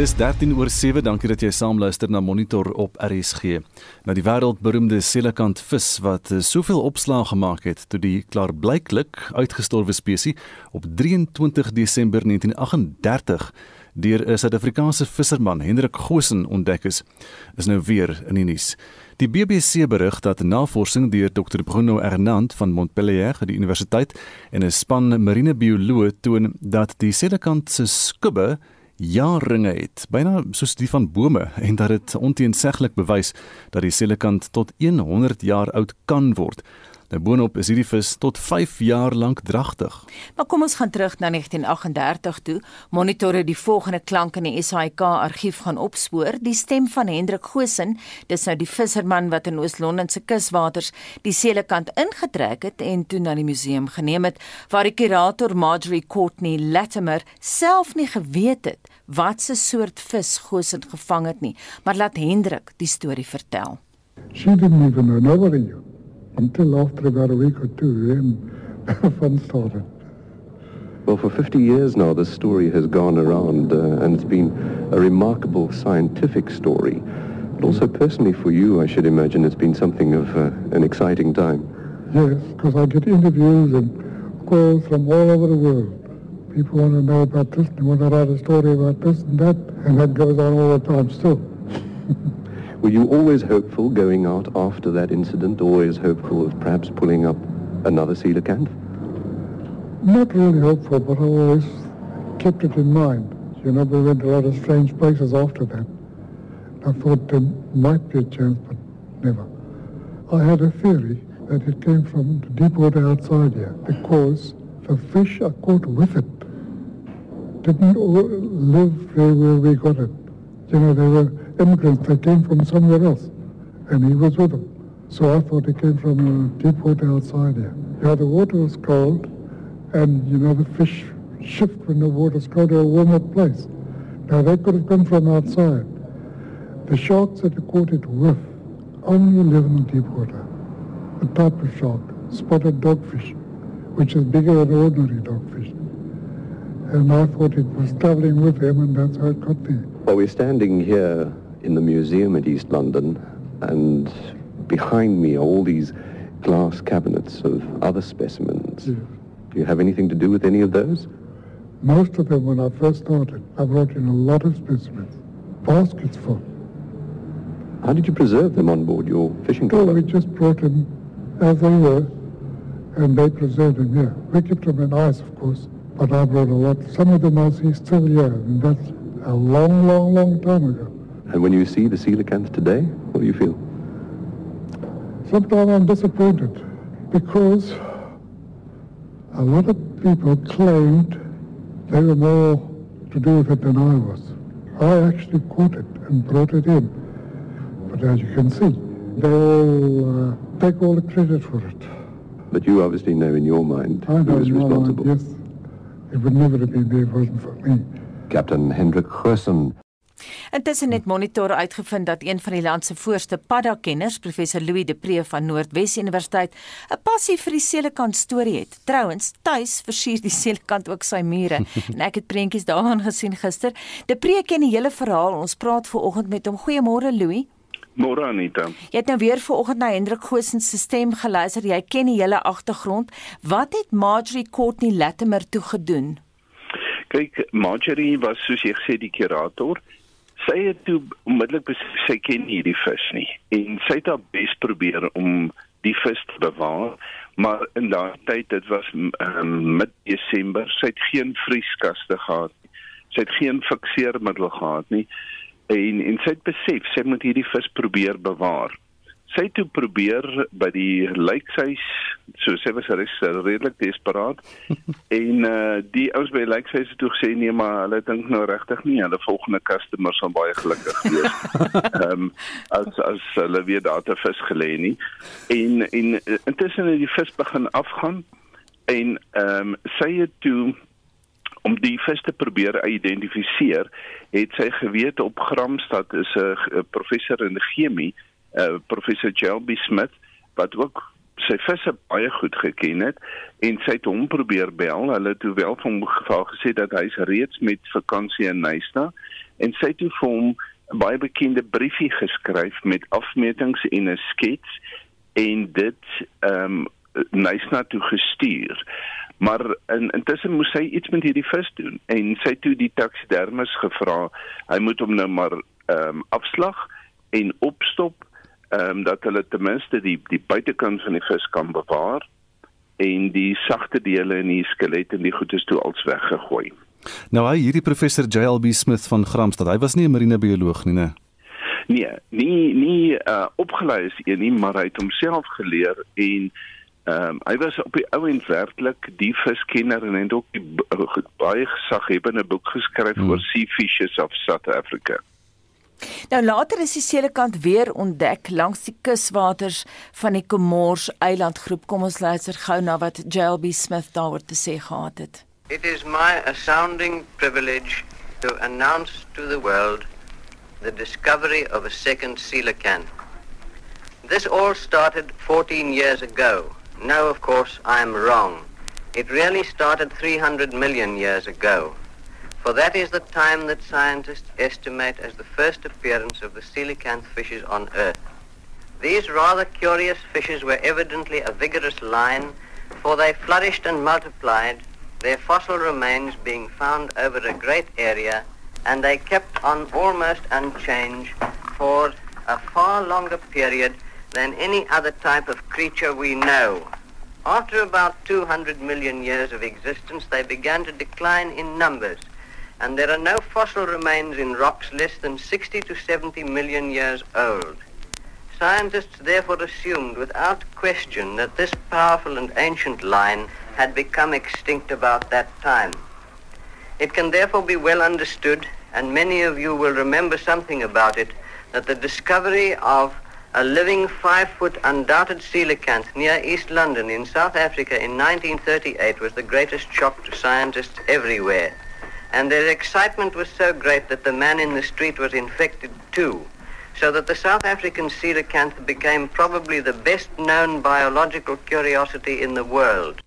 Dis 13 oor 7. Dankie dat jy saamluister na Monitor op RSG. Na die wêreldberoemde selekant vis wat eh, soveel opslaa gemaak het toe die klaarblyklik uitgestorwe spesies op 23 Desember 1938 deur 'n Suid-Afrikaanse visserman Hendrik Goosen ontdek is, is nou weer in die nuus. Die BBC berig dat navorsing deur Dr Bruno Hernand van Montpellier, die universiteit, en 'n span marinebioloë toon dat die selekant se skubbe jaarringe het, byna soos die van bome en dat dit onteenseglik bewys dat die selekant tot 100 jaar oud kan word. Nou boonop is hierdie vis tot 5 jaar lank dragtig. Maar kom ons gaan terug na 1938 toe. Monitore die volgende klank in die SAIK argief gaan opspoor, die stem van Hendrik Goosen, dis nou die visserman wat in Oos-London se kuswaters die seelekant ingetrek het en toe na die museum geneem het, waar die kurator Marjorie Courtney Latimer self nie geweet het wat se soort vis Goosen gevang het nie, maar laat Hendrik die storie vertel. She didn't even know nobody knew until after about a week or two, then the fun started. Well, for 50 years now, this story has gone around, uh, and it's been a remarkable scientific story. But also personally for you, I should imagine it's been something of uh, an exciting time. Yes, because I get interviews and calls from all over the world. People want to know about this, they want to write a story about this and that, and that goes on all the time still. Were you always hopeful going out after that incident, always hopeful of perhaps pulling up another coelacanth? Not really hopeful, but I always kept it in mind. You know, we went a lot of strange places after that. I thought there might be a chance, but never. I had a theory that it came from the deep water outside here because the fish are caught with it. Didn't live there where we got it. You know, they were immigrants that came from somewhere else, and he was with them. So I thought he came from deep water outside here. Yeah, the water was cold, and you know the fish shift when the water's cold to a warmer place. Now they could have come from outside. The sharks that he caught it with only live in deep water. A type of shark, spotted dogfish, which is bigger than ordinary dogfish. And I thought it was traveling with him, and that's how it got there. Well, we're standing here in the museum at East London, and behind me are all these glass cabinets of other specimens. Yeah. Do you have anything to do with any of those? Most of them, when I first started, I brought in a lot of specimens, baskets full. How did you preserve them on board your fishing Well, trawler? we just brought them as they were, and they preserved them here. We kept them in ice, of course, but I brought a lot. Some of them I see still here, and that's a long, long, long time ago. And when you see the coelacanth today, what do you feel? Sometimes I'm disappointed because a lot of people claimed they were more to do with it than I was. I actually caught it and brought it in. But as you can see, they all uh, take all the credit for it. But you obviously know in your mind I who is my mind, responsible. yes. It would never have been there if it wasn't for me. Captain Hendrik Goosen. Intussen het Monitor uitgevind dat een van die land se voorste padda-kenners, professor Louis De Pre van Noordwes Universiteit, 'n passie vir die selekant storie het. Trouwens, tuis versier die selekant ook sy mure en ek het prentjies daarvan gesien gister. De Pre ken die hele verhaal. Ons praat ver oggend met hom. Goeiemôre Louis. Môre Anita. Jy het nou weer ver oggend na Hendrik Goosen se stem geluister. Jy ken die hele agtergrond. Wat het Marjorie Courtney Latimer toe gedoen? Kyk, Marjorie was soos jy gesê die kurator. Sy het toe onmiddellik besef sy ken nie hierdie vis nie en sy het haar bes probeer om die vis te bewaar, maar in daardie tyd, dit was um, mid Desember, sy het geen vrieskaste gehad nie. Sy het geen fikseermiddel gehad nie en en sy het besef sy moet hierdie vis probeer bewaar. Sy toe probeer by die lijkhuis, so sy was res, redelik desperaat. en uh die ouens by die lijkhuis het toe gesê nee, maar hulle dink nou regtig nie hulle volgende customer sal baie gelukkig wees. Ehm um, as as hulle weer daar te vis gelê nie. En en uh, intussen het die vis begin afgaan en ehm um, sy het toe om die vis te probeer identifiseer, het sy geweet op Gramstad is 'n professor in chemie, uh, professor Jelby Smith wat ook sy visse baie goed geken het en sy het hom probeer bel. Hulle het toe wel van hom geval gesê dat hy's reeds met vakansie in Nyasa en sy het vir hom 'n baie bekende briefie geskryf met afmetings en 'n skets en dit ehm um, Nysna toe gestuur. Maar in, intussen moes hy iets met hierdie vis doen en sy toe die taxidermis gevra hy moet hom nou maar ehm um, afslag en opstop ehm um, dat hulle ten minste die die buitekant van die vis kan bewaar en die sagte dele in die skelet en die goedes toe als weggegooi. Nou hy hierdie professor JLB Smith van Gramstad, hy was nie 'n marinebioloog nie, né? Nee, nie nie uh, opgelei is een nie, maar hy het homself geleer en ehm um, hy was op die ou en werklik die viskenner en het ook die, baie gesaghebende boek geskryf hmm. oor sea fishes of South Africa. Nou later is die seelekant weer ontdek langs die kuswaters van die Comores eilandgroep. Kom ons luister gou na wat JLB Smith daaroor te sê gehad het. It is my astounding privilege to announce to the world the discovery of a second coelacanth. This all started 14 years ago. No, of course, I am wrong. It really started 300 million years ago. For that is the time that scientists estimate as the first appearance of the coelacanth fishes on Earth. These rather curious fishes were evidently a vigorous line, for they flourished and multiplied, their fossil remains being found over a great area, and they kept on almost unchanged for a far longer period than any other type of creature we know. After about 200 million years of existence, they began to decline in numbers and there are no fossil remains in rocks less than 60 to 70 million years old. Scientists therefore assumed without question that this powerful and ancient line had become extinct about that time. It can therefore be well understood, and many of you will remember something about it, that the discovery of a living five-foot undoubted coelacanth near East London in South Africa in 1938 was the greatest shock to scientists everywhere and their excitement was so great that the man in the street was infected too, so that the South African coelacanth became probably the best known biological curiosity in the world.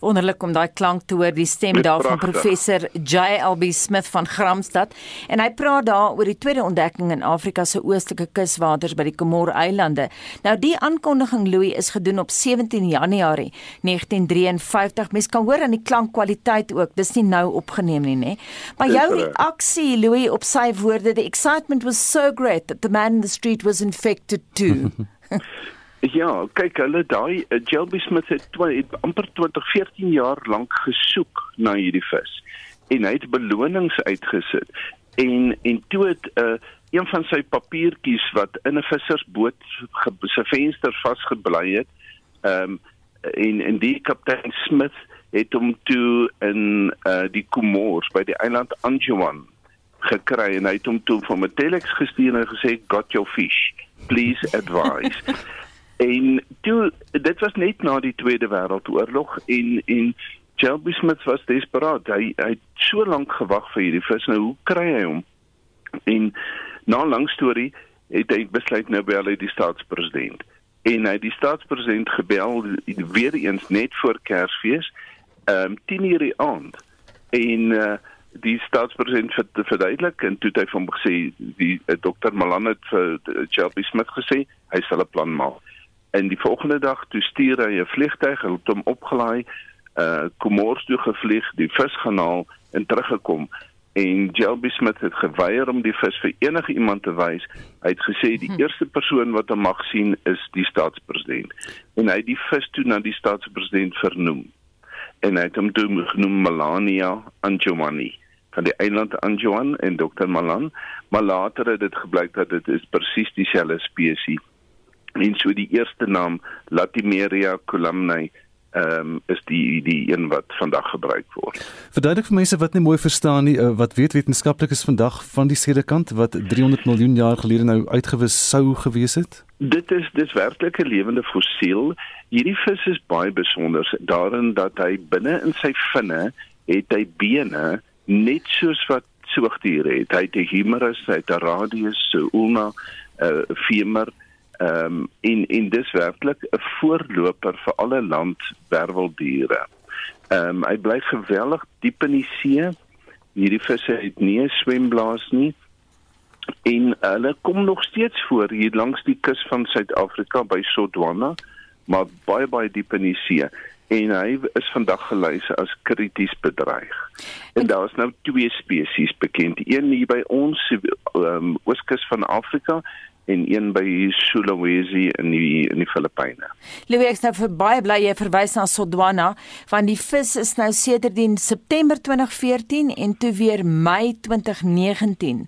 Wonderlik om daai klank te hoor die stem daar van professor JLB Smith van Gramstad en hy praat daar oor die tweede ontdekking in Afrika se oostelike kuswaters by die Comore Eilande. Nou die aankondiging Louis is gedoen op 17 Januarie 1953. Mens kan hoor aan die klankkwaliteit ook. Dis nie nou opgeneem nie, nê. Maar jou reaksie Louis op sy woorde, the excitement was so great that the man in the street was infected too. Ja, kyk, hulle daai uh, Jelby Smith het, het amper 20, 14 jaar lank gesoek na hierdie vis en hy het belonings uitgesit. En en toe het 'n uh, eh, een van sy papiertjies wat in 'n vissersboot se venster vasgebly het, ehm um, en en die kaptein Smith het hom toe in uh, die Comores by die eiland Anjouan gekry en hy het hom toe van 'n telex gestuur en gesê got your fish please advise En toe dit was net na die Tweede Wêreldoorlog en en Shelby Smith was desperaat. Hy hy het so lank gewag vir hierdie vis. Nou hoe kry hy hom? En na 'n lang storie het hy besluit nou bel hy die staatspresident. En hy die staatspresident gebel weer eens net voor Kersfees, ehm um, 10:00 die aand. En uh die staatspresident het verduidelik en toe het hy van hom gesê die uh, dokter Malan het vir uh, Shelby Smith gesê hy sal 'n plan maak en die volgende dag toe stuur hy 'n vliegtyg en het hom opgelaai uh Comores toe gevlieg, die vis genaal en teruggekom en Jelby Smith het geweier om die vis vir enige iemand te wys. Hy het gesê die hm. eerste persoon wat hom mag sien is die staatspresident en hy het die vis toe na die staatspresident vernoem. En hy het hom toe genoem Melania Anjumani van die eiland Anjuan en Dr Malan, maar later het dit gebleik dat dit is presies dieselfde spesies en so die eerste naam Latimeria columnae ehm um, is die die een wat vandag gebruik word. Verduidelik vir mense wat nie mooi verstaan nie, uh, wat weet wetenskaplikes vandag van die sedekant wat 300 miljoen jaar gelede nou uitgewis sou gewees het? Dit is dis werklik 'n lewende fossiel. Hierdie vis is baie besonder daarin dat hy binne in sy vinne het hy bene net soos wat soogdiere het. Hy het 'n humerus, hy het 'n radius, 'n ulna, 'n uh, femur Ehm um, en en dis werklik 'n voorloper vir alle landwerweldiere. Ehm um, hy bly geweldig diep in die see. Hierdie visse het nie 'n swemblaas nie en hulle kom nog steeds voor hier langs die kus van Suid-Afrika by Sodwana, maar baie baie diep in die see en hy is vandag gelys as krities bedreig. En daar is nou twee spesies bekend, een hier by ons um, ooskus van Afrika en een by Sulawesi in die in die Filippyne. Louis ek nou vir baie bly jy verwys na Sodwana want die vis is nou sedertdien September 2014 en toe weer Mei 2019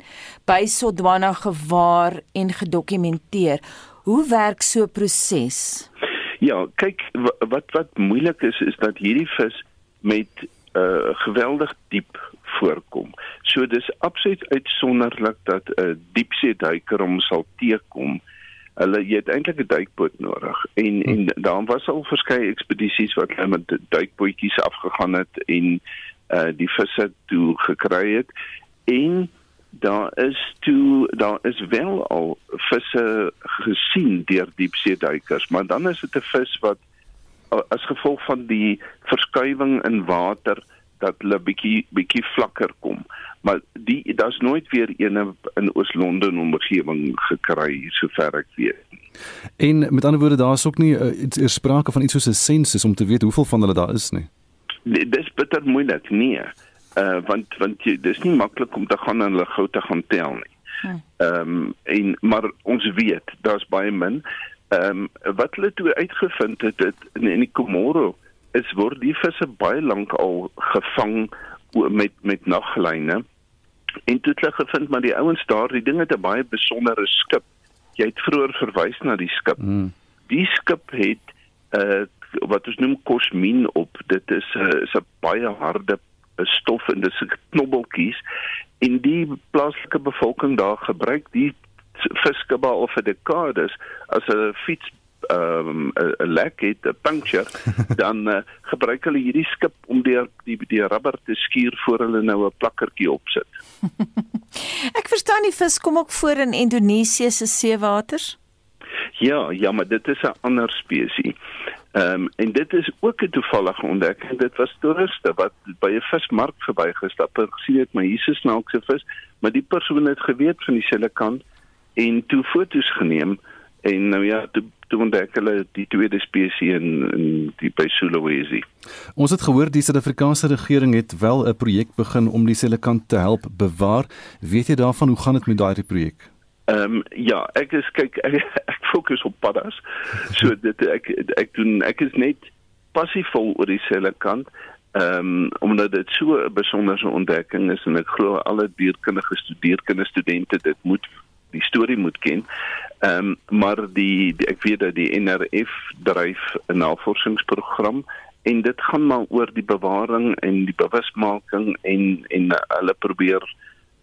by Sodwana gewaar en gedokumenteer. Hoe werk so 'n proses? Ja, kyk wat wat moeilik is is dat hierdie vis met 'n uh, geweldig diep voorkom. So dis absoluut uitsonderlik dat 'n uh, diepsee duiker hom sal teekom. Hulle het eintlik 'n duikboot nodig en hmm. en daar was al verskeie ekspedisies wat hulle met duikbootjies afgegaan het en uh die visse toe gekry het en daar is toe daar is wel al visse gesien deur diepsee duikers, maar dan is dit 'n vis wat as gevolg van die verskuiwing in water dat hulle bietjie bietjie vlakker kom. Maar die daar's nooit weer een in Oos-London omgewing gekry sover ek weet. En met ander woorde daar's ook nie uh, iets er sprake van iets soos 'n sensus om te weet hoeveel van hulle daar is nie. Nee, dis bitter moeilik, nee uh want want jy, dis nie maklik om te gaan en hulle gou te gaan tel nie. Hm. Ehm um, en maar ons weet daar's baie min. Ehm um, wat hulle toe uitgevind het dit in, in die Komoro is word die visse baie lank al gevang met met naglyne. En toe het hulle gevind maar die ouens daar, die ding het 'n baie besondere skip. Jy het vroeër verwys na die skip. Hmm. Die skip het uh wat ons noem kosmin op. Dit is 'n uh, is 'n baie harde stof en dis knobbeltjies en die plaaslike bevolking daar gebruik die viskebal of 'n dekades as 'n fiets ehm, 'n um, lek het 'n puncture dan uh, gebruik hulle hierdie skip om deur die die rubber te skuur voor hulle nou 'n plakkertjie opsit. Ek verstaan die vis kom ook voor in Indonesië se seewaters. Ja, ja, maar dit is 'n ander spesies. Ehm um, en dit is ook 'n toevallige ontdekking. Dit was toeriste wat by 'n vismark verbygestap het, gesien het my hier is 'n vis, maar die persoon het geweet van dieselfde kant en toe foto's geneem en nou ja, toe toe ontdek hulle die tweede spesies in in die by Sulawesi. Ons het gehoor die Suid-Afrikaanse regering het wel 'n projek begin om dieselfde kant te help bewaar. Weet jy daarvan hoe gaan dit met daai projek? Ehm um, ja, ek is kyk ek, ek fokus op paddas. So dit ek ek doen ek is net passievol oor dieselfde kant. Ehm um, omdat dit so 'n besondere ontdekking is en ek glo alle dierkundige studeerkinde studente dit moet die storie moet ken. Ehm um, maar die, die ek weet dat die NRF dryf 'n navorsingsprogram en dit gaan maar oor die bewaring en die bewusmaking en en hulle probeer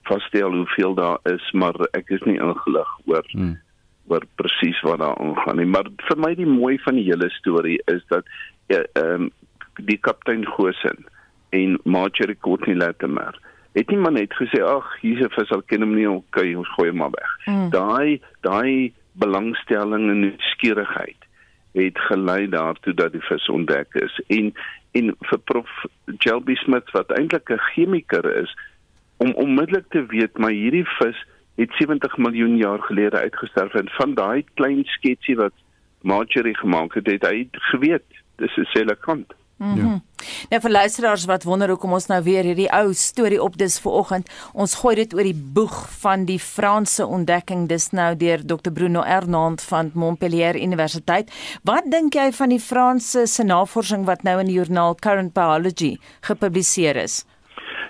vasstel hoeveel daar is, maar ek is nie ingelig oor hmm. oor presies wat daar aangaan nie. Maar vir my die mooi van die hele storie is dat ja, ehm um, die kaptein Gosen en Marjorie Courtney Latimer het nie maar net gesê ag hier's 'n vis al ken hom nie okay ons gooi hom maar weg. Hmm. Daai daai belangstelling en nuuskierigheid het gelei daartoe dat die vis ontdek is en en vir prof Jelby Smith wat eintlik 'n chemiker is om onmiddellik te weet maar hierdie vis het 70 miljoen jaar gelede uitgesterf en van daai klein sketsie wat Marjorie gemaak het, het hy geweet dis 'n selekant. Mm -hmm. Ja. Nou vir luisteraars wat wonder hoekom ons nou weer hierdie ou storie op dis vir oggend, ons gooi dit oor die boeg van die Franse ontdekking dis nou deur Dr Bruno Ernand van Montpellier Universiteit. Wat dink jy van die Franse se navorsing wat nou in die joernaal Current Biology gepubliseer is?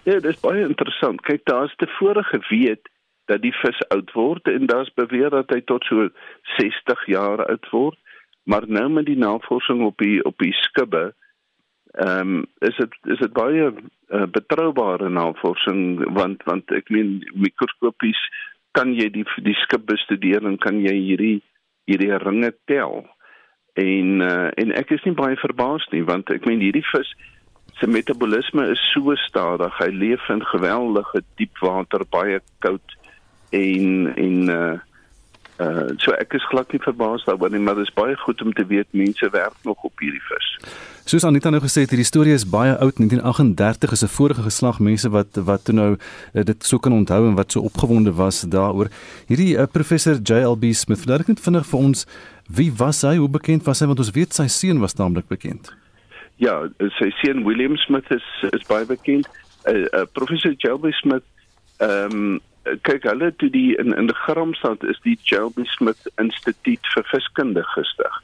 Ja, dit is baie interessant. Kyk, daar's tevore geweet dat die vis oud word en daar's beweer dat hy tot so 60 jaar oud word. Maar nou met die navorsing op die op die skibbe, ehm um, is dit is dit baie uh, betroubare navorsing want want ek meen mikroskopies kan jy die die skip bestudeer en kan jy hierdie hierdie ringe tel. En uh, en ek is nie baie verbaas nie want ek meen hierdie vis sy metabolisme is so stadig. Hy leef in geweldige diep water, baie koud en en uh Uh so ek is glad nie verbaas daaroor nie, maar dit is baie goed om te weet mense werk nog op hierdie vis. Soos Anita nou gesê het, hierdie storie is baie oud. 1938 is 'n vorige geslag mense wat wat toe nou uh, dit so kan onthou en wat so opgewonde was daaroor. Hierdie uh, professor JLB Smith, verduidelik net vinnig vir ons wie was hy? Hoe bekend was hy? Want ons weet sy seun was naamlik bekend. Ja, sy seun William Smith is is baie bekend. Uh, uh, professor JLB Smith ehm um, kyk hulle toe die in in Gramstad is die JLB Smith Instituut vir Viskunde gestig.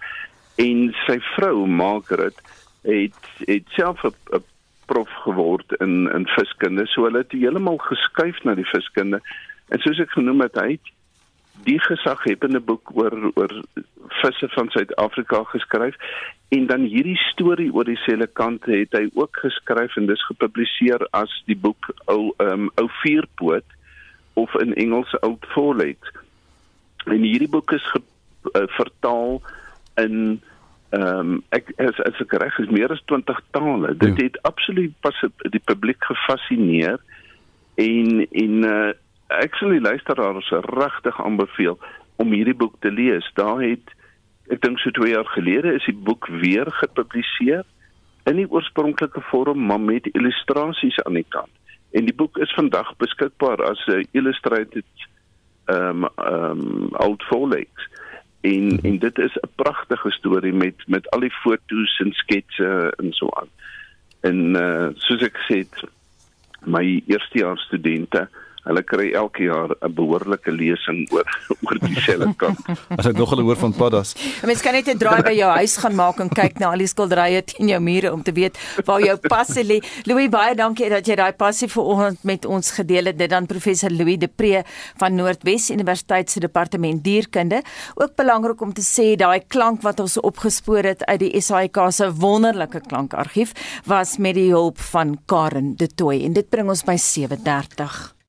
En sy vrou Margaret het het self 'n prof geword in in viskunde. So hulle het heeltemal geskuif na die viskunde. En soos ek genoem het, hy het die gesaghebende boek oor oor visse van Suid-Afrika geskryf en dan hierdie storie oor die selekante het hy ook geskryf en dis gepubliseer as die boek ou um, ou vierpoot of in Engels Old Four Legs. En hierdie boek is ge, uh, vertaal in ehm um, ek as as ek reg is meer as 20 tale. Dit ja. het absoluut pas die publiek gefassineer en en uh, ek sal die luisteraars regtig aanbeveel om hierdie boek te lees. Daar het ek dink so 2 jaar gelede is die boek weer gepubliseer in die oorspronklike vorm maar met illustrasies aan die kant. En die boek is vandag beskikbaar as 'n illustrated ehm um, ehm um, old four legs en mhm. en dit is 'n pragtige storie met met al die foto's en sketse en so aan. En uh soos ek gesê het my eerstejaars studente Hulle kry elke jaar 'n behoorlike lesing oor oor dieselfde kant. As ek nog hulle hoor van paddas. Mens kan net 'n draai by jou huis gaan maak en kyk na al die skilderye teen jou mure om te weet waar jou passie lê. Louis, baie dankie dat jy daai passie vanoggend met ons gedeel het. Dit dan professor Louis De Pre van Noordwes Universiteit se departement dierkunde. Ook belangrik om te sê daai klank wat ons opgespoor het uit die SAIK se wonderlike klankargief was met die hulp van Karen De Tooy en dit bring ons by 7:30.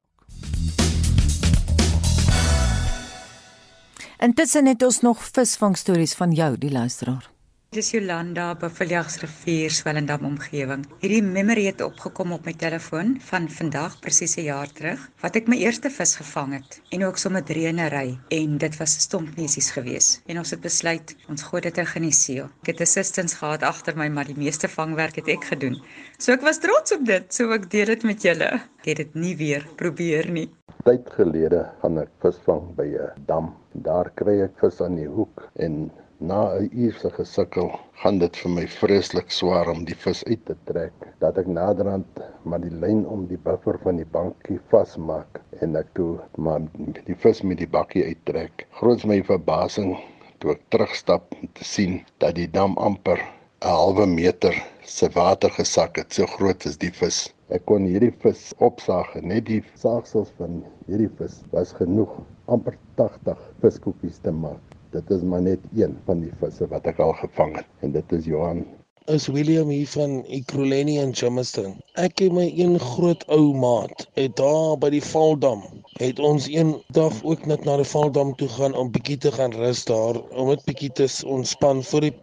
Intussen het ons nog visvangstories van jou, die luisteraar. Dis Jolanda op Viljagsrivier, Swellendam omgewing. Hierdie memory het opgekom op my telefoon van vandag presies 'n jaar terug wat ek my eerste vis gevang het en ook sommer dreenery en dit was stompnesies geweest. En ons het besluit ons gooi dit in geneseel. Ek het assistants gehad agter my, maar die meeste vangwerk het ek gedoen. So ek was trots op dit, so ek deel dit met julle. Ek het dit nie weer probeer nie. Tyd gelede gaan ek visvang by 'n dam. Daar kry ek vis aan die hoek en Na 'n uur se gesukkel, gaan dit vir my vreeslik swaar om die vis uit te trek. Dat ek naderhand maar die lyn om die buffer van die bankie vasmaak en ek toe maar die vis met die bakkie uittrek. Groot my verbasing toe ek terugstap om te sien dat die dam amper 'n halwe meter se water gesak het. So groot is die vis. Ek kon hierdie vis opsaag en net die saagsels van hierdie vis was genoeg amper 80 viskoekies te maak dit is maar net een van die visse wat ek al gevang het en dit is Johan is William hier van Ekurhuleni in Jamestown. Ek en my een groot ou maat het daar by die Valdam het ons een dag ook net na die Valdam toe gaan om bietjie te gaan rus daar om net bietjie te ontspan voor die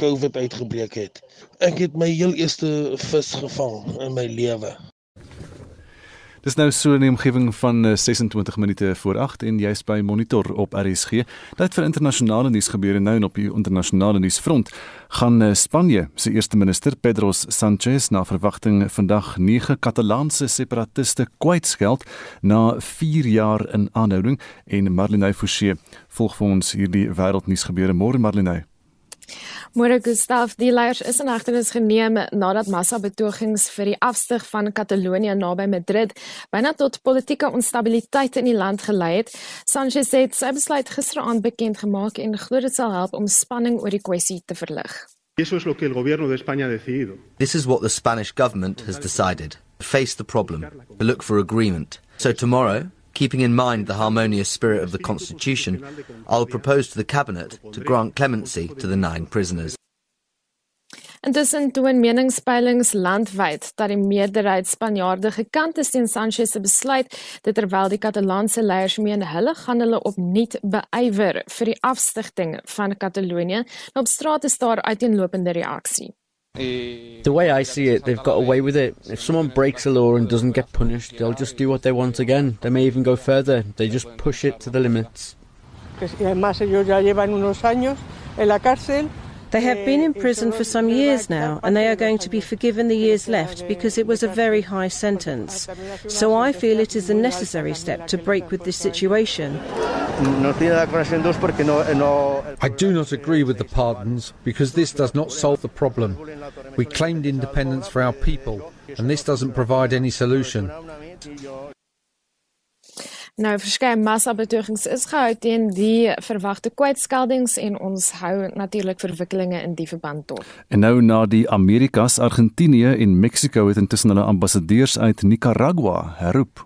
COVID uitgebreek het. Ek het my heel eerste vis gevang in my lewe. Dis nou so 'n omgewing van 26 eh, minute voor 8 en jy's by Monitor op RSG. Dit vir internasionale nuus gebeure nou en op die internasionale nuusfront gaan eh, Spanje se eerste minister Pedro Sánchez na verwagting vandag 9 Katalaanse separatiste kwytskeld na 4 jaar in aanhouding en Marlene Forsie volg vir ons hierdie wêreldnuus gebeure môre Marlene. Môre Gustaf, die leiers is in hegtenis geneem nadat massa-betogings vir die afstyg van Katalonië naby Madrid byna tot politieke onstabiliteit in die land gelei het. Sanchez het sy besluit gisteraand bekend gemaak en glo dit sal help om spanning oor die kwessie te verlig. Eso es lo que el gobierno de España ha decidido. This is what the Spanish government has decided. Face the problem, look for agreement. So tomorrow, Keeping in mind the harmonious spirit of the Constitution, I'll propose to the Cabinet to grant clemency to the nine prisoners. Intussen toon meningspeilings landwyd dat die meerderheid Spanjaarde gekant is teen Sanchez se besluit, dit terwyl die Katalaanse leiers meen hulle gaan hulle opnuut beywer vir die afstigting van Katalonië. Op straat is daar uiteenlopende reaksie. The way I see it, they've got away with it. If someone breaks a law and doesn't get punished, they'll just do what they want again. They may even go further. They just push it to the limits. además eh, ellos ya llevan unos años en la cárcel. They have been in prison for some years now, and they are going to be forgiven the years left because it was a very high sentence. So I feel it is a necessary step to break with this situation. I do not agree with the pardons because this does not solve the problem. We claimed independence for our people, and this doesn't provide any solution. Nou verskeie massabetogings is gehou teen die verwagte kwytskeldings en ons hou natuurlik verwikkelinge in die verband dop. En nou na die Amerikas, Argentinië en Mexiko het intussen hulle ambassadeurs uit Nicaragua herroep.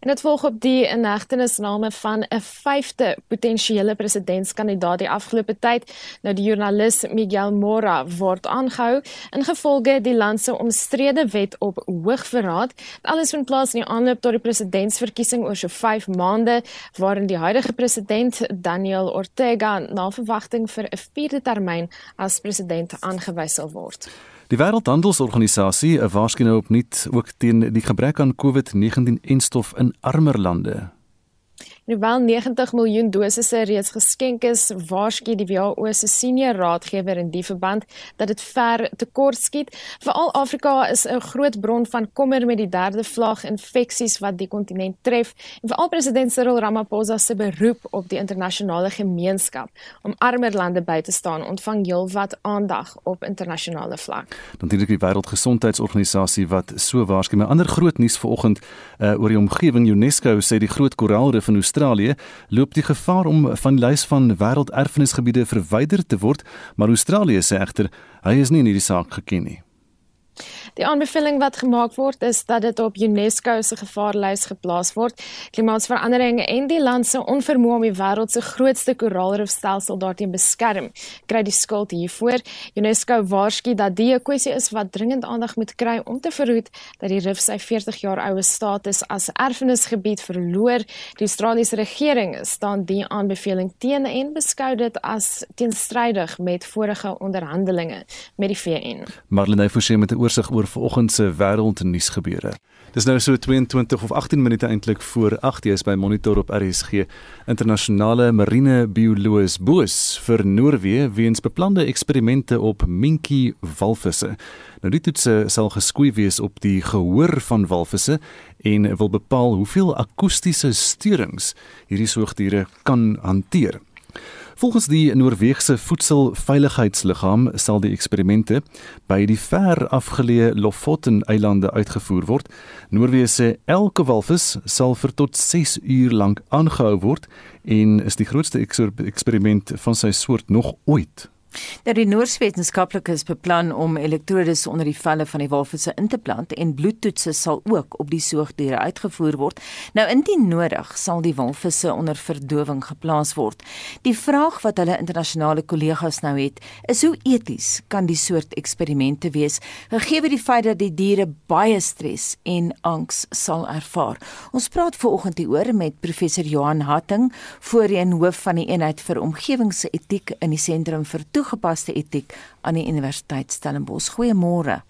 En dit volg op die inhegtenisname van 'n vyfde potensiële presidentskandidaat die afgelope tyd. Nou die joernalis Miguel Mora word aangehou ingevolge die land se omstrede wet op hoogverraad. Alles vind plaas in die aanloop tot die presidentsverkiesing oor so 5 maande waarin die huidige president Daniel Ortega na verwagting vir 'n vierde termyn as president aangewys sal word. Die Wêreldhandelsorganisasie waarsku nou opnuut ook teen die gebrek aan COVID-19-enstof in armer lande. Hoewel 90 miljoen dosisse reeds geskenk is, waarsku die WHO se senior raadgewer in die verband dat dit ver tekort skiet. Veral Afrika is 'n groot bron van kommer met die derde vlaag infeksies wat die kontinent tref. En veral president Cyril Ramaphosa se beroep op die internasionale gemeenskap om armer lande by te staan, ontvang heelwat aandag op internasionale vlak. Ek die Wêreldgesondheidsorganisasie wat so waarsku. 'n Ander groot nuus vanoggend uh, oor die omgewing UNESCO sê die groot koraalrif in Australië loop die gevaar om van die lys van wêrelderfenisgebiede verwyder te word, maar Australië sê egter hy is nie in hierdie saak geken nie. Die aanbeveling wat gemaak word is dat dit op UNESCO se gevaarlys geplaas word. Klimaatsverandering en die land se onvermoë om die wêreld se grootste koraalrifstelsel daarteen beskerm, kry die skuld hiervoor. UNESCO waarsku dat die 'n kwessie is wat dringend aandag moet kry om te verhoed dat die rif sy 40 jaar oue status as erfenisgebied verloor. Die Australiese regering staan die aanbeveling teen en beskou dit as teenstrydig met vorige onderhandelinge met die VN. Marlene Forsie met 'n oorsig oor vanoggend se wêreldnuus gebeure. Dis nou so 22 of 18 minute eintlik voor 8:00 is by Monitor op RSG. Internasionale marine bioloog boos vir Noorwe weens beplande eksperimente op minkie walvisse. Nou die toetse sal geskoei wees op die gehoor van walvisse en wil bepaal hoeveel akoestiese steurings hierdie soogdiere kan hanteer. Volgens die Noorse voedselveiligheidsliggaam sal die eksperimente by die ver afgeleë Lofoten-eilande uitgevoer word. Noorwe sê elke walvis sal vir tot 6 uur lank aangehou word en is die grootste eksperiment van sy soort nog ooit. Dat die Noors-wetenskaplikes beplan om elektrodes onder die velle van die walvisse in te plant en bloedtoetse sal ook op die soogdiere uitgevoer word. Nou indien nodig, sal die walvisse onder verdowing geplaas word. Die vraag wat hulle internasionale kollegas nou het, is hoe eties kan die soort eksperimente wees gegee die feit dat die diere baie stres en angs sal ervaar. Ons praat veraloggend hieroor met professor Johan Hatting, voorheen hoof van die eenheid vir omgewingsetiek in die sentrum vir toegepaste etiek aan die Universiteit Stellenbosch. Goeiemôre.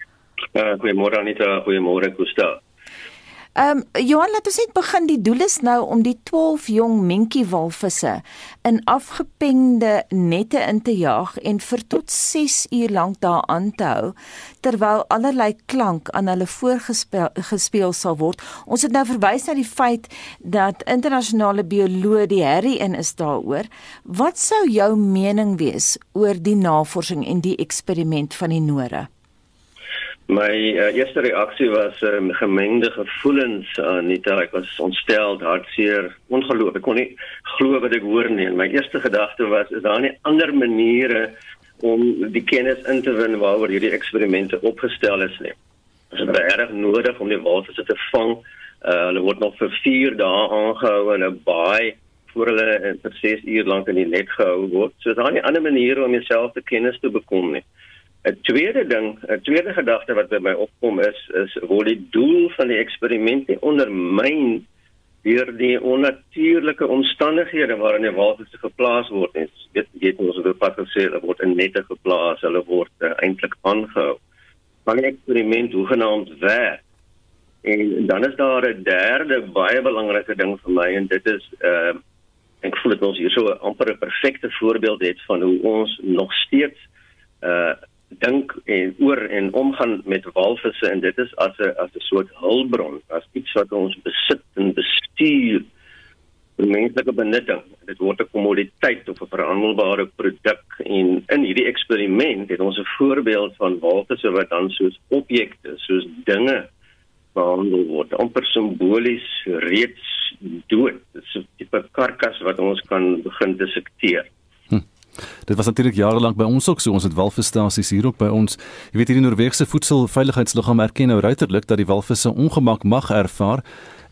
Uh, goeiemôre Anita, goeiemôre Gustav. Ehm um, Johan, laat ons net begin. Die doel is nou om die 12 jong mentjie walvisse in afgepende nette in te jaag en vir tot 6 uur lank daar aan te hou terwyl allerlei klank aan hulle voorgespeel gespeel sal word. Ons het nou verwys na die feit dat internasionale bioloë die herrie in is daaroor. Wat sou jou mening wees oor die navorsing en die eksperiment van die Noore? My uh, eerste reaksie was um, gemengde gevoelens aan uh, Nita. Ek was ontstel, hartseer, ongeloof. Ek kon nie glo wat ek hoor nie. My eerste gedagte was is daar nie ander maniere om die kennis in te win waaroor hierdie eksperimente opgestel is nie. Dit is regtig nodig om die walvisse te vang. Uh, hulle word nog vir 4 dae aangehou in 'n baai voor hulle vir 6 uur lank in die net gehou word. So daar is nie ander maniere om jouself te kennis te bekom nie. 'n tweede ding, 'n tweede gedagte wat by my opkom is is word die doel van die eksperiment ondermyn deur die onnatuurlike omstandighede waarin die walvisse geplaas word. Ons weet jy het ons op pad gesê hulle word in nette geplaas, hulle word uh, eintlik aangehou. Van die eksperiment hoegenaamd werk. En dan is daar 'n derde baie belangrike ding vir my en dit is uh ek voel dit ons hier so 'n amper 'n perfekte voorbeeld het van hoe ons nog steeds uh dink en oor en omgaan met walvisse en dit is as 'n as 'n soort hulpbron, as iets wat ons besit en bestuur vir menslike benutting. Dit word 'n kommoditeit of 'n verhandelbare produk en in hierdie eksperiment het ons 'n voorbeeld van walvisse wat dan soos objekte, soos dinge behandel word, amper simbolies reeds dood. Dit is 'n tipe karkas wat ons kan begin dissekteer. Dit was natuurlik jare lank by ons ook so. Ons het walvisstasies hier ook by ons. Jy weet hierdie Noorse voedselveiligheidsliggaam erken nou ruiterlik dat die walvisse ongemak mag ervaar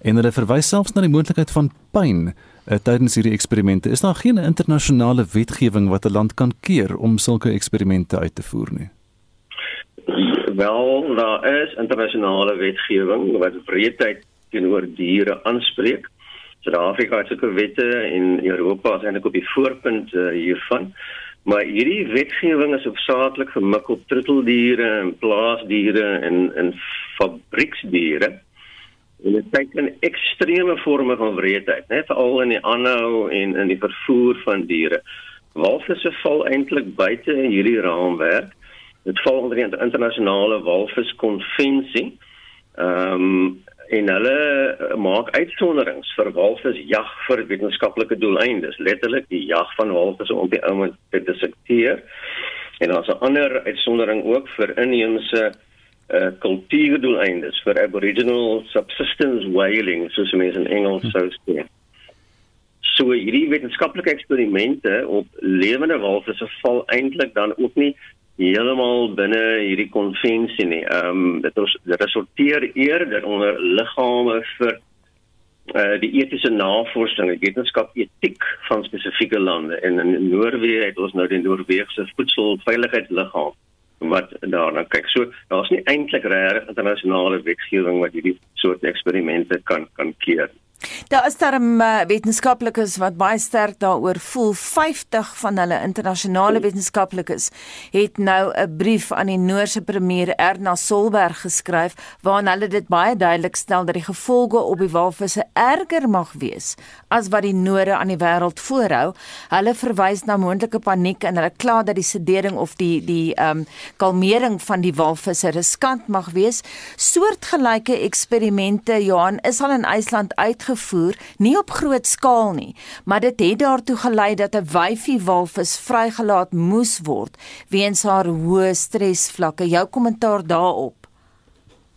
en hulle verwys selfs na die moontlikheid van pyn uh, tydens hierdie eksperimente. Is daar geen internasionale wetgewing wat 'n land kan keer om sulke eksperimente uit te voer nie? Wel, daar is internasionale wetgewing wat wreedheid teenoor diere aanspreek. Suid-Afrika het sulke wette en Europa is eintlik op die voorpunt uh, hiervan. Maar hierdie wetgewing is hoofsaaklik gemik op troeteldiere en plaasdiere en en fabrieksdiere. En dit teken ekstreme forme van wreedheid, net veral in die aanhou en in die vervoer van diere. Walvisse val eintlik buite hierdie raamwerk. Dit val onder die internasionale walviskonvensie. Ehm um, en hulle eh, maak uitsonderings vir walvisjag vir wetenskaplike doeleindes, letterlik die jag van walvisse om die ouens te dissekteer. En daar's 'n ander uitsondering ook vir inheemse uh kultuurdoeleindes vir aboriginal subsistence whaling soos mense in Engels sou sê. So hierdie wetenskaplike eksperimente op lewende walvisse val eintlik dan ook nie heeltemal binne hierdie konvensie nie. Ehm um, dit ons resulteer eerder onder liggame vir uh die etiese navorsing, die wetenskap etiek van spesifieke lande en in Noorwe het ons nou die Noorse voedselveiligheidsliggaam wat daarna kyk. So daar's nie eintlik regtig internasionale wetgewing wat hierdie soort eksperimente kan kan keer. Daar is daar 'n uh, wetenskaplikes wat baie sterk daaroor voel. 50 van hulle internasionale wetenskaplikes het nou 'n brief aan die Noorse premier Erna Solberg geskryf waarin hulle dit baie duidelik stel dat die gevolge op die walvisse erger mag wees as wat die Noore aan die wêreld voorhou. Hulle verwys na moontlike paniek en hulle kla dat die sedering of die die ehm um, kalmering van die walvisse riskant mag wees. Soortgelyke eksperimente Johan is al in IJsland uitge uitgevoer, nie op groot skaal nie, maar dit het daartoe gelei dat 'n wyfie walvis vrygelaat moes word weens haar hoë stresvlakke. Jou kommentaar daarop?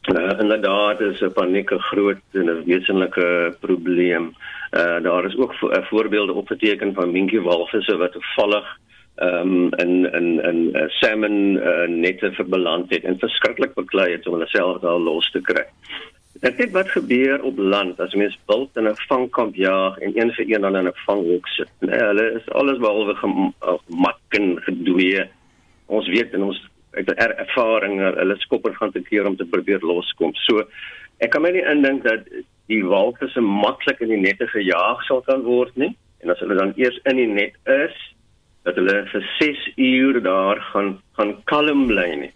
Uh, inderdaad is 'n paniek 'n groot en 'n wesenlike probleem. Uh, daar is ook vo voorbeelde opgeteken van minkie walvisse wat toevallig ehm um, in in in uh, salmon uh, nette verbeland het en verskriklik beklei het om hulle self daar los te kry. Ek dink wat gebeur op land as mens wild in 'n vangkamp jaag en een vir een dan in 'n vanghok sit. Nee, hulle is alles behalwe gemak en gedoe. Ons weet en ons het er ervaring hulle skopper gaan te keer om te probeer loskom. So ek kan my nie indink dat die walvisse maklik in die nette gejaag sal kan word nie. En as hulle dan eers in die net is, dat hulle vir 6 ure daar gaan gaan kalm bly nie.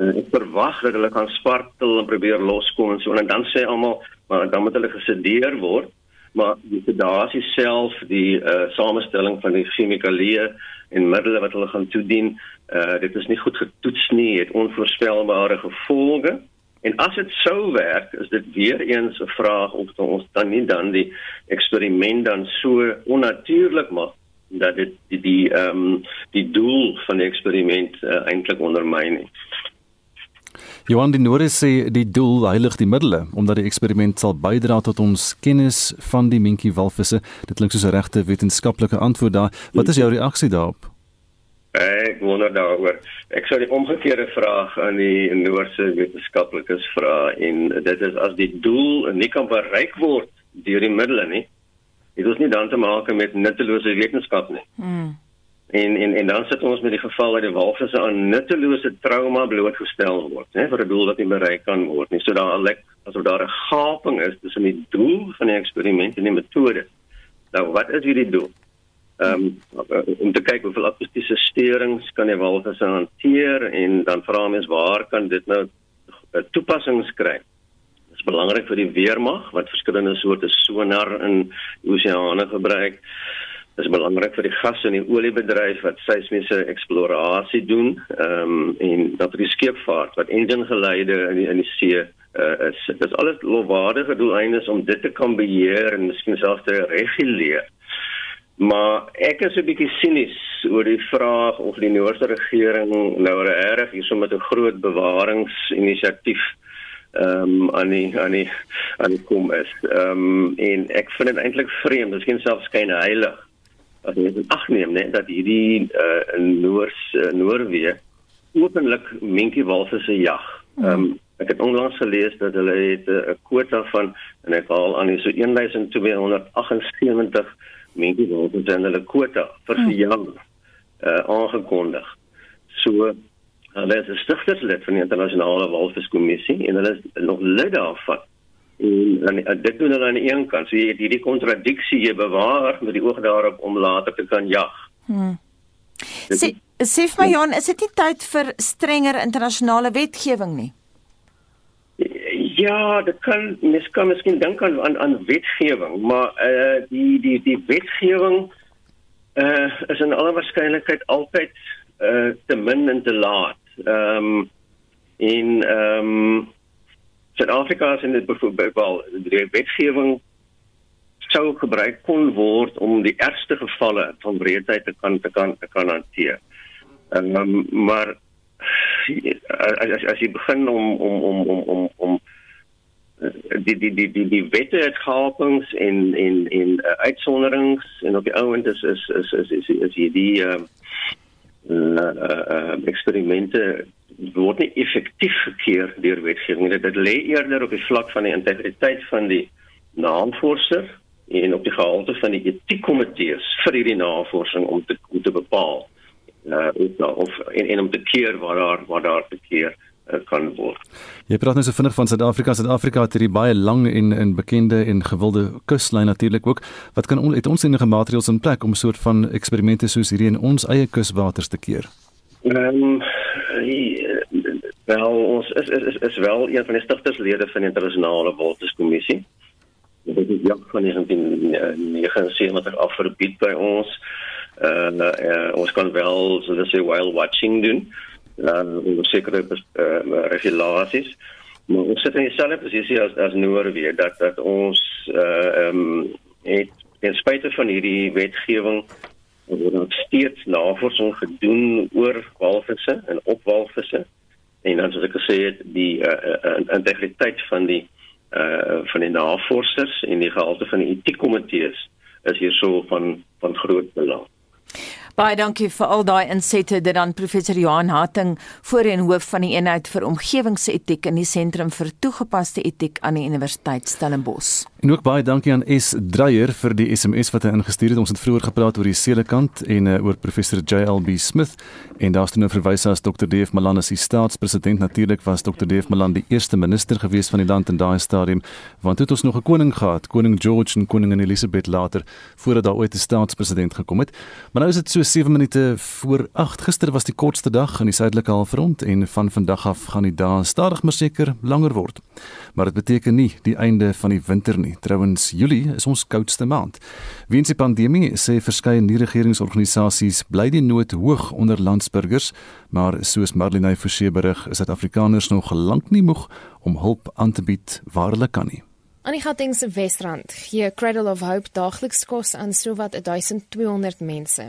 Uh, ek verwag dat hulle gaan spartel en probeer loskom en so en dan sê almal maar dan moet hulle gesedeer word. Maar die sedasie self die uh, samestelling van die chemikalieë en middele wat hulle gaan toedien uh, dit is nie goed getoets nie het onvoorspelbare gevolge. En as dit sou werk is dit weer eens 'n vraag of ons dan nie dan die eksperiment dan so onnatuurlik maak dat dit die die ehm um, die doel van die eksperiment uh, eintlik ondermyn nie Johan die Noorde sê die doel heilig die middele omdat die eksperiment sal bydra tot ons kennis van die minkie walvisse. Dit klink soos 'n regte wetenskaplike antwoord daar. Wat is jou reaksie daarop? Ek wonder daaroor. Ek sou die omgekeerde vraag aan die Noordse wetenskaplikes vra en dit is as die doel nie kan bereik word deur die middele nie, het ons nie dan te maak met nuttelose wetenskap nie. Hmm. En en en dan sit ons met die geval dat die walvisse aan nuttelose trauma blootgestel word, hè, vir 'n doel wat nie bereik kan word nie. So daar lyk asof daar 'n gaping is tussen die doel van die eksperiment en die metode. Nou, wat is hierdie doel? Ehm um, om te kyk hoeveel akoestiese steurings kan die walvisse hanteer en dan vra mens waar kan dit nou toepassings kry? Dis is belangrik vir die weermag wat verskillende soorte sonar in oseane gebruik. Is belangrik vir die gas en die oliebedryf wat seismiese eksplorasie doen, ehm um, en dat die skeepvaart wat engine geleide in die, in die see uh, is. Dit is alles lofwaardige doeleindes om dit te kan beheer en miskien selfs te reguleer. Maar ek is 'n bietjie sinies oor die vraag of die Noorse regering nou reg hierso met 'n groot bewaringsinisiatief ehm um, aan die aan die aan die kom is. Ehm um, en ek vind dit eintlik vreemd, miskien selfs skyn heilig. As jy dit agneem net dat hierdie uh, Noors uh, Noorwe openlik minkiewalvisse jag. Ehm um, ek het onlangs gelees dat hulle het uh, 'n kwota van en ek haal aan so 1278 minkiewalvisse in hulle kwota vir die jaar uh, aangekondig. So Hulle is 'n stigterslid van die internasionale walviskommissie en hulle is nog lid daarvan. En, en dit doen hulle aan die een kant, so jy het hierdie kontradiksie jy bewaar met die oog daarop om later te kan jag. Hmm. Sê sê vir my Jan, is dit nie tyd vir strenger internasionale wetgewing nie? Ja, dit kan mens kan miskien dink aan aan, aan wetgewing, maar eh uh, die die die wetgewing eh uh, is in alle waarskynlikheid altyd eh uh, te min en te laat. Ehm um, in ehm um, Suid-Afrika is in dit byvoorbeeld wel die wetgewing sou gebruik kon word om die ergste gevalle van wreedheid te kan te kan te kan hanteer. Ehm um, maar as as as jy begin om om om om om om die die die die die wette het gehapings en en en uh, uitsonderings en op die ouend is is is is is, is hierdie ehm uh, uh, uh, eksperimente word nie effektief gekeer deur wetgewing dit, dit lê eerder op die vlak van die integriteit van die navorser en op die gehalte van die etiekkomitees vir hierdie navorsing om te om te bepaal uh, of en, en om te keer waar daar waar daar te keer Eh, kan word. Jy praat nou so vinnig van Suid-Afrika. Suid-Afrika het hierdie baie lang en en bekende en gewilde kuslyn natuurlik ook. Wat kan ons het ons enige maatreëls in plek om 'n soort van eksperimente soos hierdie in ons eie kuswaters te keer? Ehm um, wel ons is is is is wel een van die stigterslede van die internasionale walviskommissie. Dit is jak van 1979 af verbied by ons. Uh, uh ons kan wel so 'n sê whale watching doen dan onder sekere uh, regulasies maar ons sit in dieselfde posisie as as Noorwe dat dat ons uh, um, het ten spyte van hierdie wetgewing word nog steeds navorsing gedoen oor walvisse en op walvisse en dan soos ek gesê het die uh, uh, integriteit van die uh, van die navorsers en die gehalte van die etiekkomitees is hier so van van groot belang. Baie dankie vir al daai insette dit dan professor Johan Hatting voorheen hoof van die eenheid vir omgewingsetiek in die sentrum vir toegepaste etiek aan die Universiteit Stellenbosch. En ook baie dankie aan S Dreyer vir die SMS wat hy ingestuur het. Ons het vroeër gepraat oor die sedekant en uh, oor professor JLB Smith en daar's toe nou verwys as Dr. Dave Malan as die staatspresident. Natuurlik was Dr. Dave Malan die eerste minister gewees van die land in daai stadium want toe het ons nog 'n koning gehad, koning George en koningin Elizabeth later voordat daar ooit 'n staatspresident gekom het. Maar nou is dit so 7 minute voor 8. Gister was die kortste dag in die suidelike halfrond en van vandag af gaan die dae stadig maar seker langer word. Maar dit beteken nie die einde van die winter nie. Trouwens, Julie is ons koudste maand. Weens die pandemie sê verskeie nie-regeringsorganisasies bly die nood hoog onder landsburgers, maar soos Marlene Forsie berig, is Suid-Afrikaners nog lank nie moeg om hulp aan te bied waar hulle kan nie. Aan die Gautengse Wesrand gee Cradle of Hope daagliks kos aan sowat 1200 mense.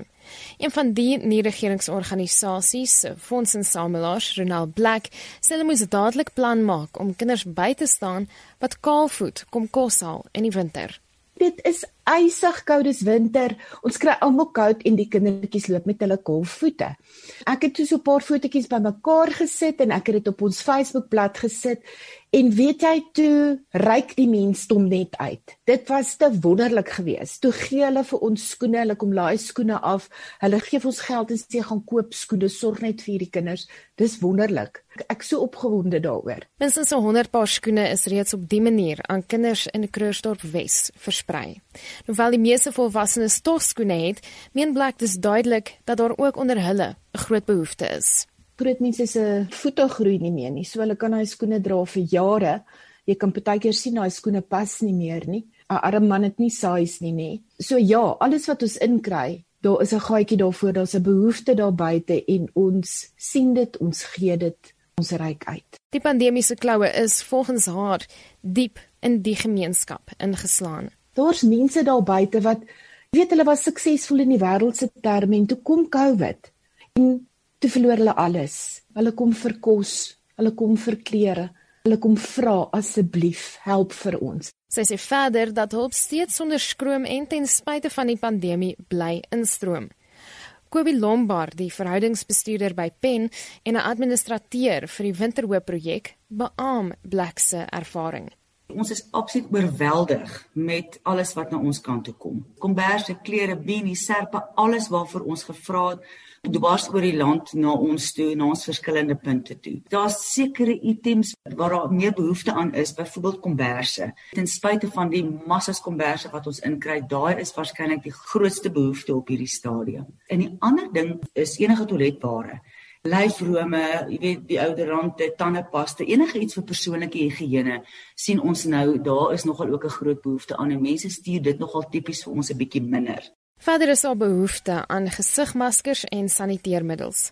Een van die nie-regeringsorganisasies, Fondsinsamelaars, Ronald Black, sê hulle moet dadelik plan maak om kinders by te staan wat kaalvoet kom kos haal in die winter. Dit is ysig koud dis winter. Ons kry almal koud en die kindertjies loop met hulle kaalvoete. Ek het so 'n paar fotootjies bymekaar gesit en ek het dit op ons Facebookblad gesit En weet jy toe ryk die mensdom net uit. Dit was te wonderlik geweest. Toe gee hulle vir ons skoene, hulle kom laai skoene af. Hulle gee ons geld en sê gaan koop skoene, sorg net vir hierdie kinders. Dis wonderlik. Ek so opgewonde daaroor. Minstens so 100 paar skoene is reeds op die manier aan kinders in Krugersdorp Wes versprei. Hoewel die meeste volwassenes tog skoene het, meen Black dis duidelik dat daar ook onder hulle 'n groot behoefte is groot mense se voete groei nie meer nie. So hulle kan daai skoene dra vir jare Jy kan partykeer sien daai skoene pas nie meer nie. 'n Arm man het nie size nie, nê. So ja, alles wat ons inkry, daar is 'n gaatjie daarvoor, daar's 'n behoefte daar buite en ons sien dit, ons gee dit, ons reik uit. Die pandemiese kloue is volgens haar diep in die gemeenskap ingeslaan. Daar's mense daar buite wat weet hulle was suksesvol in die wêreldse terme en toe kom COVID en toe verloor hulle alles. Hulle kom vir kos, hulle kom vir klere, hulle kom vra asseblief help vir ons. Sy sê verder dat hulp steeds sonder skroom en ten spyte van die pandemie bly instroom. Kobie Lombard, die verhoudingsbestuurder by Pen en 'n administrateur vir die Winterhoop projek, beamoen Black se ervaring. Ons is absoluut oorweldig met alles wat na ons kant toe kom. Komberse, klere, beanies, serpe, alles waarvoor ons gevra het, dwars oor die land na ons toe, na ons verskillende punte toe. Daar's sekere items waar daar meer behoefte aan is, byvoorbeeld komberse. Ten spyte van die massas komberse wat ons inkry, daai is waarskynlik die grootste behoefte op hierdie stadium. En die ander ding is enige toiletware lyfrome, jy weet die ouderante, tandepasta, enige iets vir persoonlike higiëne, sien ons nou daar is nogal ook 'n groot behoefte aan en mense stuur dit nogal tipies vir ons 'n bietjie minder. Verder is daar behoefte aan gesigmaskers en saniteermiddels.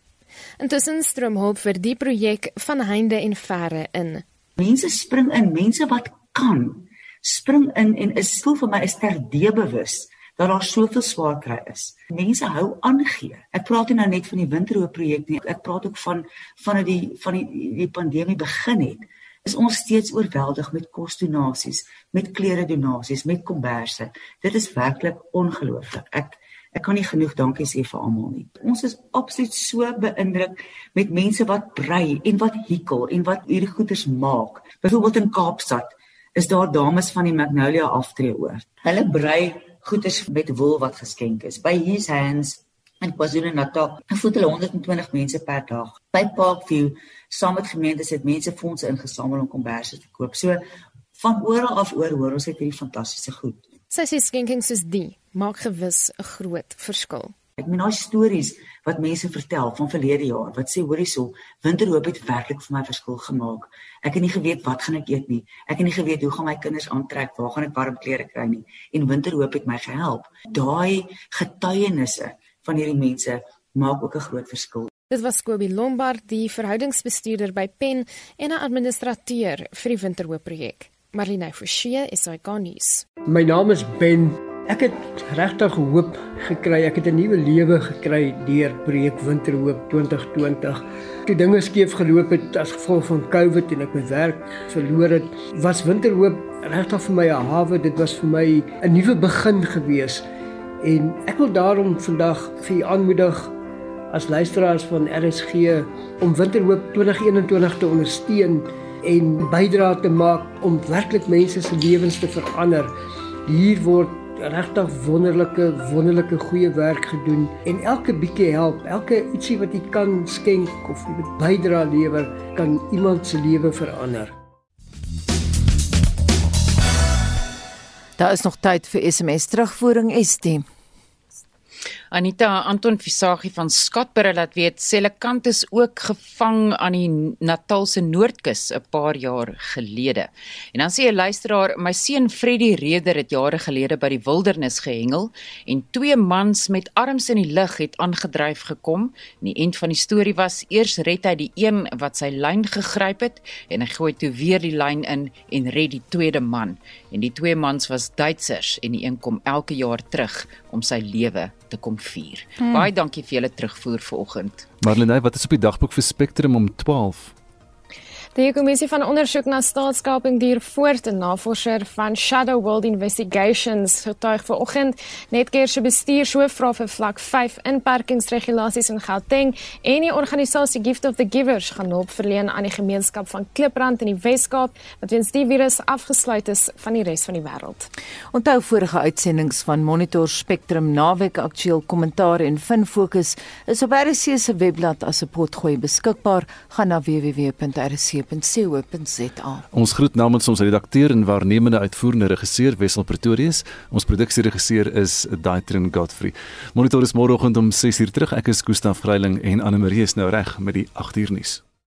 Intussen stroom hulp vir die projek van heinde en verre in. Mense spring in, mense wat kan, spring in en is voel vir my is terdebewus dat daar soveel swaar kry is. Mense hou aan gee. Ek praat nie nou net van die winterhoop projek nie. Ek praat ook van van die van die die pandemie begin het. Is ons steeds oorweldig met kosdonasies, met klere donasies, met komberse. Dit is werklik ongelooflik. Ek ek kan nie genoeg dankie sê vir almal nie. Ons is absoluut so beïndruk met mense wat brei en wat hikkel en wat hierdie goeders maak. Byvoorbeeld in Kaapstad is daar dames van die Magnolia aftree oor. Hulle brei goederes met wol wat geskenk is. By His Hands in KwaZulu-Natal voed hulle 120 mense per dag. By Parkview saam met gemeentes het mense fondse ingesamel om komberse te koop. So van oral af oor hoor ons het hierdie fantastiese goed. Sy sê skenkings soos die maak gewis 'n groot verskil. Ek meen daai stories wat mense vertel van verlede jaar wat sê hoorie so winterhoop het werklik vir my verskil gemaak. Ek het nie geweet wat gaan ek eet nie. Ek het nie geweet hoe gaan my kinders aantrek, waar gaan ek warm klere kry nie. En winterhoop het my gehelp. Daai getuienisse van hierdie mense maak ook 'n groot verskil. Dit was Kobie Lombard, die verhoudingsbestuurder by Pen en 'n administrateur vir die winterhoop projek. Marlene Forsie is hy gonies. My naam is Ben Ek het regtig hoop gekry. Ek het 'n nuwe lewe gekry deur Breek Winterhoop 2020. Toe dinge skeef geloop het as gevolg van COVID en ek my werk verloor het, was Winterhoop regtig vir my 'n hawe. Dit was vir my 'n nuwe begin gewees. En ek wil daarom vandag vir u aanmoedig as luisteraars van RSG om Winterhoop 2021 te ondersteun en bydra te maak om werklik mense se lewens te verander. Hier word regtig wonderlike wonderlike goeie werk gedoen en elke bietjie help, elke ietsie wat jy kan skenk of jy bydra lewer, kan iemand se lewe verander. Daar is nog tyd vir SMS terugvoering ST. Anita Anton Visagie van Skatbure laat weet Selekant is ook gevang aan die Natalse Noordkus 'n paar jaar gelede. En dan sê 'n luisteraar, my seun Freddie Reder het jare gelede by die wildernis gehengel en twee mans met arms in die lug het aangedryf gekom. En die eind van die storie was eers red hy die een wat sy lyn gegryp het en hy gooi toe weer die lyn in en red die tweede man. En die twee mans was Duitsers en die een kom elke jaar terug om sy lewe te kom vier. Hmm. Baie dankie vir julle terugvoer vanoggend. Marlene, wat is op die dagboek vir Spectrum om 12? Die kommissie van ondersoek na staatskaping duur voort. 'n Navorser van Shadow World Investigations getuig vanoggend net keer se bestuurshoof vra vir vlak 5 inperkingsregulasies in Gauteng en die organisasie Gift of the Givers gaan hulp verleen aan die gemeenskap van Kliprand in die Wes-Kaap wat weens die virus afgesluit is van die res van die wêreld. Onthou vorige uitsendings van Monitor Spectrum naweek aktueel kommentaar en fin fokus is op RC se webblad as 'n potgooi beskikbaar. Gaan na www.rc rsg.co.za. Ons groet namens ons redakteur en waarnemende uitvoerende regisseur Wessel Pretorius. Ons produksieregisseur is Daitrin Godfrey. Monitor is môreoggend om 6:00 terug. Ek is Gustaf Greiling en Anne Marie is nou reg met die 8:00 nuus.